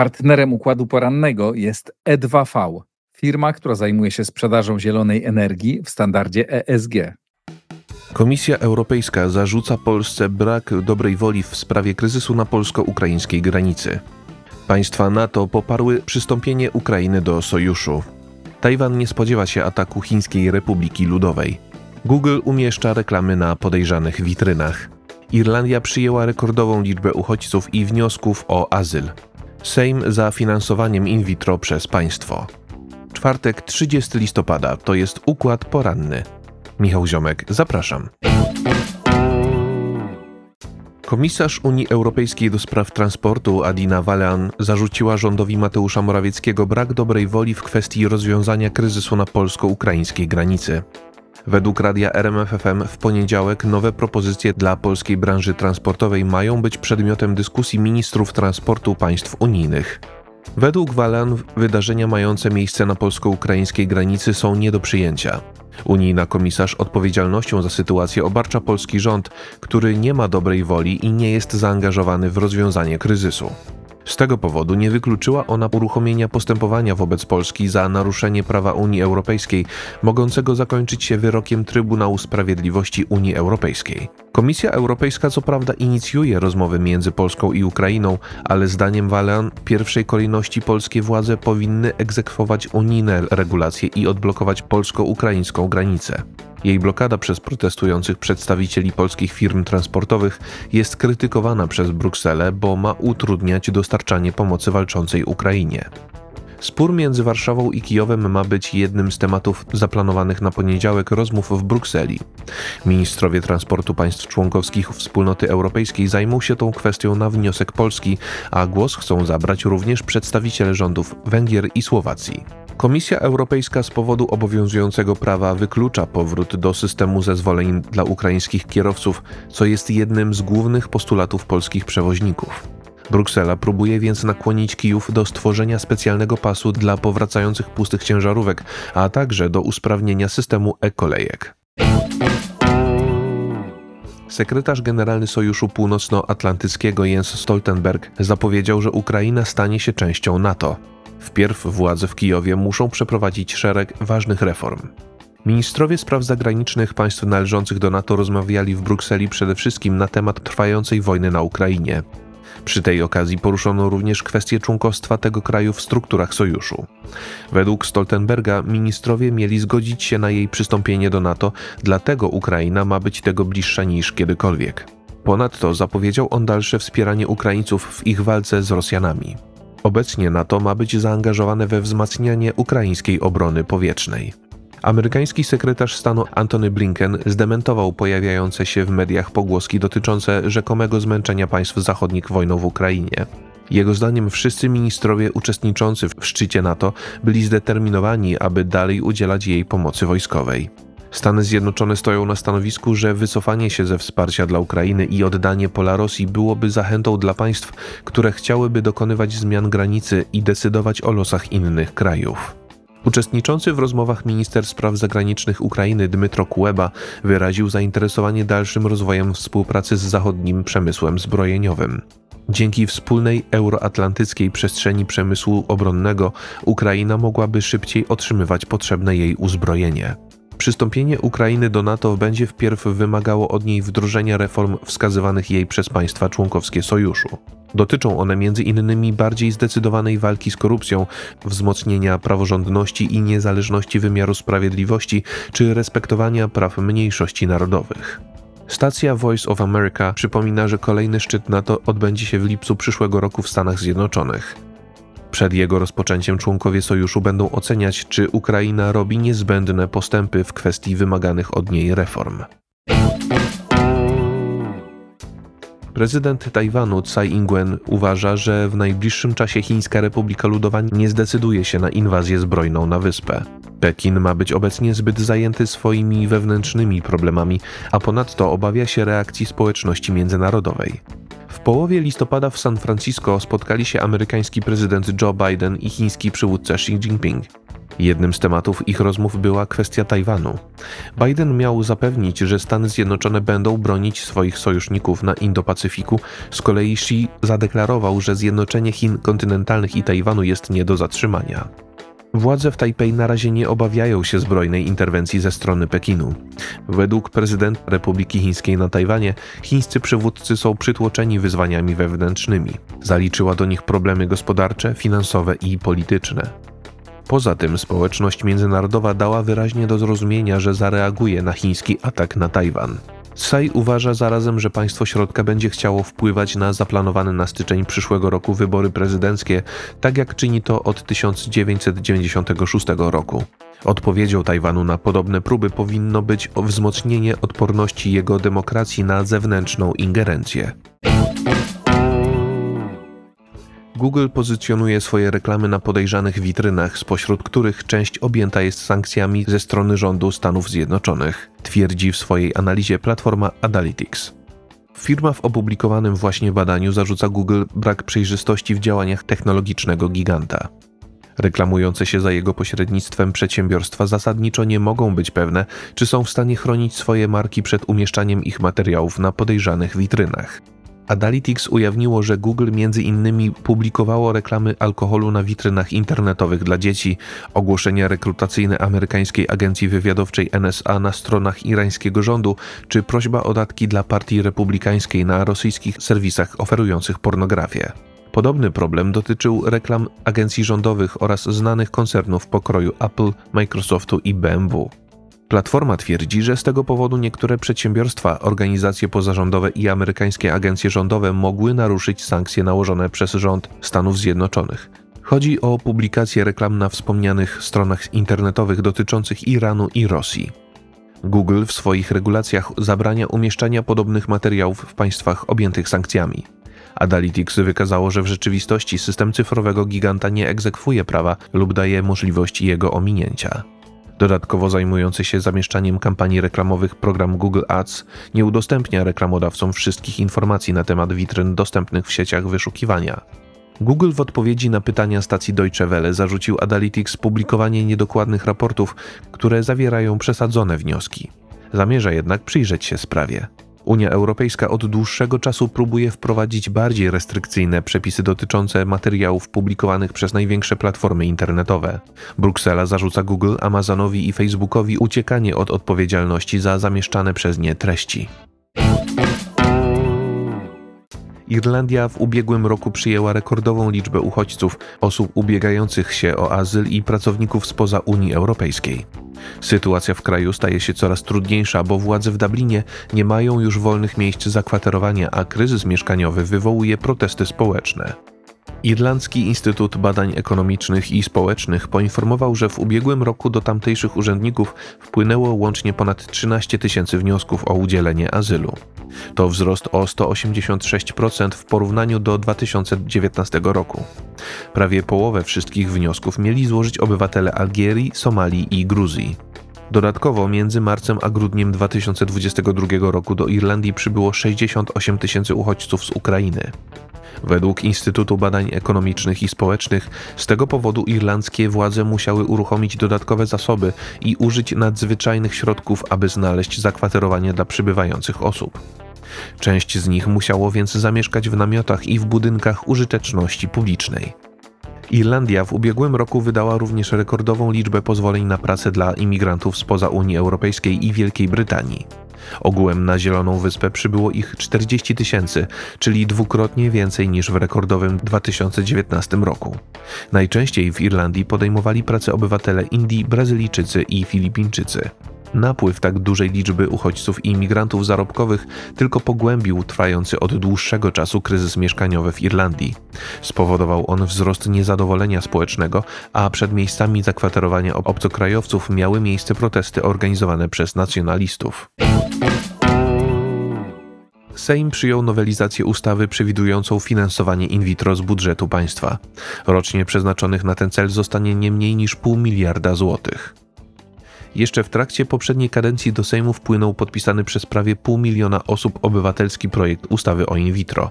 Partnerem układu porannego jest E2V, firma, która zajmuje się sprzedażą zielonej energii w standardzie ESG. Komisja Europejska zarzuca Polsce brak dobrej woli w sprawie kryzysu na polsko-ukraińskiej granicy. Państwa NATO poparły przystąpienie Ukrainy do sojuszu. Tajwan nie spodziewa się ataku Chińskiej Republiki Ludowej. Google umieszcza reklamy na podejrzanych witrynach. Irlandia przyjęła rekordową liczbę uchodźców i wniosków o azyl. Sejm za finansowaniem in vitro przez państwo. Czwartek 30 listopada to jest układ poranny. Michał Ziomek, zapraszam. Komisarz Unii Europejskiej do spraw transportu Adina Valean zarzuciła rządowi Mateusza Morawieckiego brak dobrej woli w kwestii rozwiązania kryzysu na polsko-ukraińskiej granicy. Według radia RMFFM w poniedziałek nowe propozycje dla polskiej branży transportowej mają być przedmiotem dyskusji ministrów transportu państw unijnych. Według Walan wydarzenia mające miejsce na polsko-ukraińskiej granicy są nie do przyjęcia. Unijna komisarz odpowiedzialnością za sytuację obarcza polski rząd, który nie ma dobrej woli i nie jest zaangażowany w rozwiązanie kryzysu. Z tego powodu nie wykluczyła ona uruchomienia postępowania wobec Polski za naruszenie prawa Unii Europejskiej, mogącego zakończyć się wyrokiem Trybunału Sprawiedliwości Unii Europejskiej. Komisja Europejska co prawda inicjuje rozmowy między Polską i Ukrainą, ale zdaniem Walean w pierwszej kolejności polskie władze powinny egzekwować unijne regulacje i odblokować polsko-ukraińską granicę. Jej blokada przez protestujących przedstawicieli polskich firm transportowych jest krytykowana przez Brukselę, bo ma utrudniać dostarczanie pomocy walczącej Ukrainie. Spór między Warszawą i Kijowem ma być jednym z tematów zaplanowanych na poniedziałek rozmów w Brukseli. Ministrowie transportu państw członkowskich Wspólnoty Europejskiej zajmą się tą kwestią na wniosek Polski, a głos chcą zabrać również przedstawiciele rządów Węgier i Słowacji. Komisja Europejska z powodu obowiązującego prawa wyklucza powrót do systemu zezwoleń dla ukraińskich kierowców, co jest jednym z głównych postulatów polskich przewoźników. Bruksela próbuje więc nakłonić Kijów do stworzenia specjalnego pasu dla powracających pustych ciężarówek, a także do usprawnienia systemu e-kolejek. Sekretarz generalny Sojuszu Północnoatlantyckiego Jens Stoltenberg zapowiedział, że Ukraina stanie się częścią NATO. Wpierw władze w Kijowie muszą przeprowadzić szereg ważnych reform. Ministrowie spraw zagranicznych państw należących do NATO rozmawiali w Brukseli przede wszystkim na temat trwającej wojny na Ukrainie. Przy tej okazji poruszono również kwestię członkostwa tego kraju w strukturach sojuszu. Według Stoltenberga ministrowie mieli zgodzić się na jej przystąpienie do NATO, dlatego Ukraina ma być tego bliższa niż kiedykolwiek. Ponadto zapowiedział on dalsze wspieranie Ukraińców w ich walce z Rosjanami. Obecnie NATO ma być zaangażowane we wzmacnianie ukraińskiej obrony powietrznej. Amerykański sekretarz stanu Antony Blinken zdementował pojawiające się w mediach pogłoski dotyczące rzekomego zmęczenia państw zachodnich wojną w Ukrainie. Jego zdaniem wszyscy ministrowie uczestniczący w szczycie NATO byli zdeterminowani, aby dalej udzielać jej pomocy wojskowej. Stany Zjednoczone stoją na stanowisku, że wycofanie się ze wsparcia dla Ukrainy i oddanie pola Rosji byłoby zachętą dla państw, które chciałyby dokonywać zmian granicy i decydować o losach innych krajów. Uczestniczący w rozmowach minister spraw zagranicznych Ukrainy Dmytro Kuleba wyraził zainteresowanie dalszym rozwojem współpracy z zachodnim przemysłem zbrojeniowym. Dzięki wspólnej euroatlantyckiej przestrzeni przemysłu obronnego Ukraina mogłaby szybciej otrzymywać potrzebne jej uzbrojenie. Przystąpienie Ukrainy do NATO będzie wpierw wymagało od niej wdrożenia reform wskazywanych jej przez państwa członkowskie sojuszu. Dotyczą one m.in. bardziej zdecydowanej walki z korupcją, wzmocnienia praworządności i niezależności wymiaru sprawiedliwości czy respektowania praw mniejszości narodowych. Stacja Voice of America przypomina, że kolejny szczyt NATO odbędzie się w lipcu przyszłego roku w Stanach Zjednoczonych. Przed jego rozpoczęciem członkowie sojuszu będą oceniać, czy Ukraina robi niezbędne postępy w kwestii wymaganych od niej reform. Prezydent Tajwanu Tsai Ing-wen uważa, że w najbliższym czasie Chińska Republika Ludowa nie zdecyduje się na inwazję zbrojną na wyspę. Pekin ma być obecnie zbyt zajęty swoimi wewnętrznymi problemami, a ponadto obawia się reakcji społeczności międzynarodowej. W połowie listopada w San Francisco spotkali się amerykański prezydent Joe Biden i chiński przywódca Xi Jinping. Jednym z tematów ich rozmów była kwestia Tajwanu. Biden miał zapewnić, że Stany Zjednoczone będą bronić swoich sojuszników na Indo-Pacyfiku, z kolei Xi zadeklarował, że zjednoczenie Chin kontynentalnych i Tajwanu jest nie do zatrzymania. Władze w Tajpej na razie nie obawiają się zbrojnej interwencji ze strony Pekinu. Według prezydenta Republiki Chińskiej na Tajwanie, chińscy przywódcy są przytłoczeni wyzwaniami wewnętrznymi. Zaliczyła do nich problemy gospodarcze, finansowe i polityczne. Poza tym społeczność międzynarodowa dała wyraźnie do zrozumienia, że zareaguje na chiński atak na Tajwan. Tsai uważa zarazem, że państwo środka będzie chciało wpływać na zaplanowane na styczeń przyszłego roku wybory prezydenckie, tak jak czyni to od 1996 roku. Odpowiedzią Tajwanu na podobne próby powinno być wzmocnienie odporności jego demokracji na zewnętrzną ingerencję. Google pozycjonuje swoje reklamy na podejrzanych witrynach, spośród których część objęta jest sankcjami ze strony rządu Stanów Zjednoczonych, twierdzi w swojej analizie platforma Adalytics. Firma w opublikowanym właśnie badaniu zarzuca Google brak przejrzystości w działaniach technologicznego giganta. Reklamujące się za jego pośrednictwem przedsiębiorstwa zasadniczo nie mogą być pewne, czy są w stanie chronić swoje marki przed umieszczaniem ich materiałów na podejrzanych witrynach. Adalytics ujawniło, że Google między innymi publikowało reklamy alkoholu na witrynach internetowych dla dzieci, ogłoszenia rekrutacyjne amerykańskiej agencji wywiadowczej NSA na stronach irańskiego rządu, czy prośba o datki dla partii republikańskiej na rosyjskich serwisach oferujących pornografię. Podobny problem dotyczył reklam agencji rządowych oraz znanych koncernów pokroju Apple, Microsoftu i BMW. Platforma twierdzi, że z tego powodu niektóre przedsiębiorstwa, organizacje pozarządowe i amerykańskie agencje rządowe mogły naruszyć sankcje nałożone przez rząd Stanów Zjednoczonych. Chodzi o publikacje reklam na wspomnianych stronach internetowych dotyczących Iranu i Rosji. Google w swoich regulacjach zabrania umieszczania podobnych materiałów w państwach objętych sankcjami. Adalytics wykazało, że w rzeczywistości system cyfrowego giganta nie egzekwuje prawa lub daje możliwość jego ominięcia. Dodatkowo zajmujący się zamieszczaniem kampanii reklamowych program Google Ads nie udostępnia reklamodawcom wszystkich informacji na temat witryn dostępnych w sieciach wyszukiwania. Google w odpowiedzi na pytania stacji Deutsche Welle zarzucił Adalytics publikowanie niedokładnych raportów, które zawierają przesadzone wnioski. Zamierza jednak przyjrzeć się sprawie. Unia Europejska od dłuższego czasu próbuje wprowadzić bardziej restrykcyjne przepisy dotyczące materiałów publikowanych przez największe platformy internetowe. Bruksela zarzuca Google, Amazonowi i Facebookowi uciekanie od odpowiedzialności za zamieszczane przez nie treści. Irlandia w ubiegłym roku przyjęła rekordową liczbę uchodźców, osób ubiegających się o azyl i pracowników spoza Unii Europejskiej. Sytuacja w kraju staje się coraz trudniejsza, bo władze w Dublinie nie mają już wolnych miejsc zakwaterowania, a kryzys mieszkaniowy wywołuje protesty społeczne. Irlandzki Instytut Badań Ekonomicznych i Społecznych poinformował, że w ubiegłym roku do tamtejszych urzędników wpłynęło łącznie ponad 13 tysięcy wniosków o udzielenie azylu. To wzrost o 186% w porównaniu do 2019 roku. Prawie połowę wszystkich wniosków mieli złożyć obywatele Algierii, Somalii i Gruzji. Dodatkowo między marcem a grudniem 2022 roku do Irlandii przybyło 68 tysięcy uchodźców z Ukrainy. Według Instytutu Badań Ekonomicznych i Społecznych z tego powodu irlandzkie władze musiały uruchomić dodatkowe zasoby i użyć nadzwyczajnych środków, aby znaleźć zakwaterowanie dla przybywających osób. Część z nich musiało więc zamieszkać w namiotach i w budynkach użyteczności publicznej. Irlandia w ubiegłym roku wydała również rekordową liczbę pozwoleń na pracę dla imigrantów spoza Unii Europejskiej i Wielkiej Brytanii. Ogółem na Zieloną Wyspę przybyło ich 40 tysięcy, czyli dwukrotnie więcej niż w rekordowym 2019 roku. Najczęściej w Irlandii podejmowali pracę obywatele Indii, Brazylijczycy i Filipińczycy. Napływ tak dużej liczby uchodźców i imigrantów zarobkowych tylko pogłębił trwający od dłuższego czasu kryzys mieszkaniowy w Irlandii. Spowodował on wzrost niezadowolenia społecznego, a przed miejscami zakwaterowania obcokrajowców miały miejsce protesty organizowane przez nacjonalistów. Sejm przyjął nowelizację ustawy przewidującą finansowanie in vitro z budżetu państwa. Rocznie przeznaczonych na ten cel zostanie nie mniej niż pół miliarda złotych. Jeszcze w trakcie poprzedniej kadencji do Sejmu wpłynął podpisany przez prawie pół miliona osób obywatelski projekt ustawy o in vitro.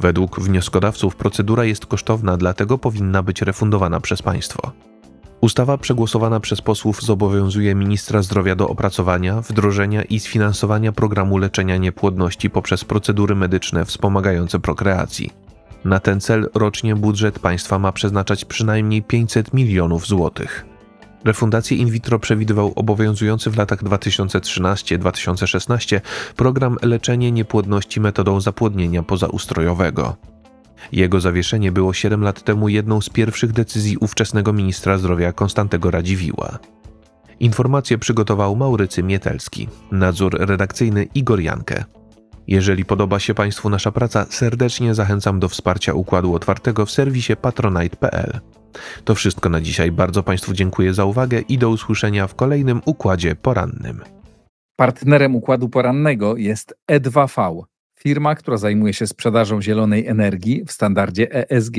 Według wnioskodawców procedura jest kosztowna, dlatego powinna być refundowana przez państwo. Ustawa przegłosowana przez posłów zobowiązuje ministra zdrowia do opracowania, wdrożenia i sfinansowania programu leczenia niepłodności poprzez procedury medyczne wspomagające prokreacji. Na ten cel rocznie budżet państwa ma przeznaczać przynajmniej 500 milionów złotych. Refundację in vitro przewidywał obowiązujący w latach 2013-2016 program leczenie niepłodności metodą zapłodnienia pozaustrojowego. Jego zawieszenie było 7 lat temu jedną z pierwszych decyzji ówczesnego ministra zdrowia Konstantego Radziwiła. Informację przygotował Maurycy Mietelski, nadzór redakcyjny Igor Jankę. Jeżeli podoba się Państwu nasza praca, serdecznie zachęcam do wsparcia Układu Otwartego w serwisie patronite.pl. To wszystko na dzisiaj. Bardzo Państwu dziękuję za uwagę i do usłyszenia w kolejnym Układzie Porannym. Partnerem Układu Porannego jest E2V, firma, która zajmuje się sprzedażą zielonej energii w standardzie ESG.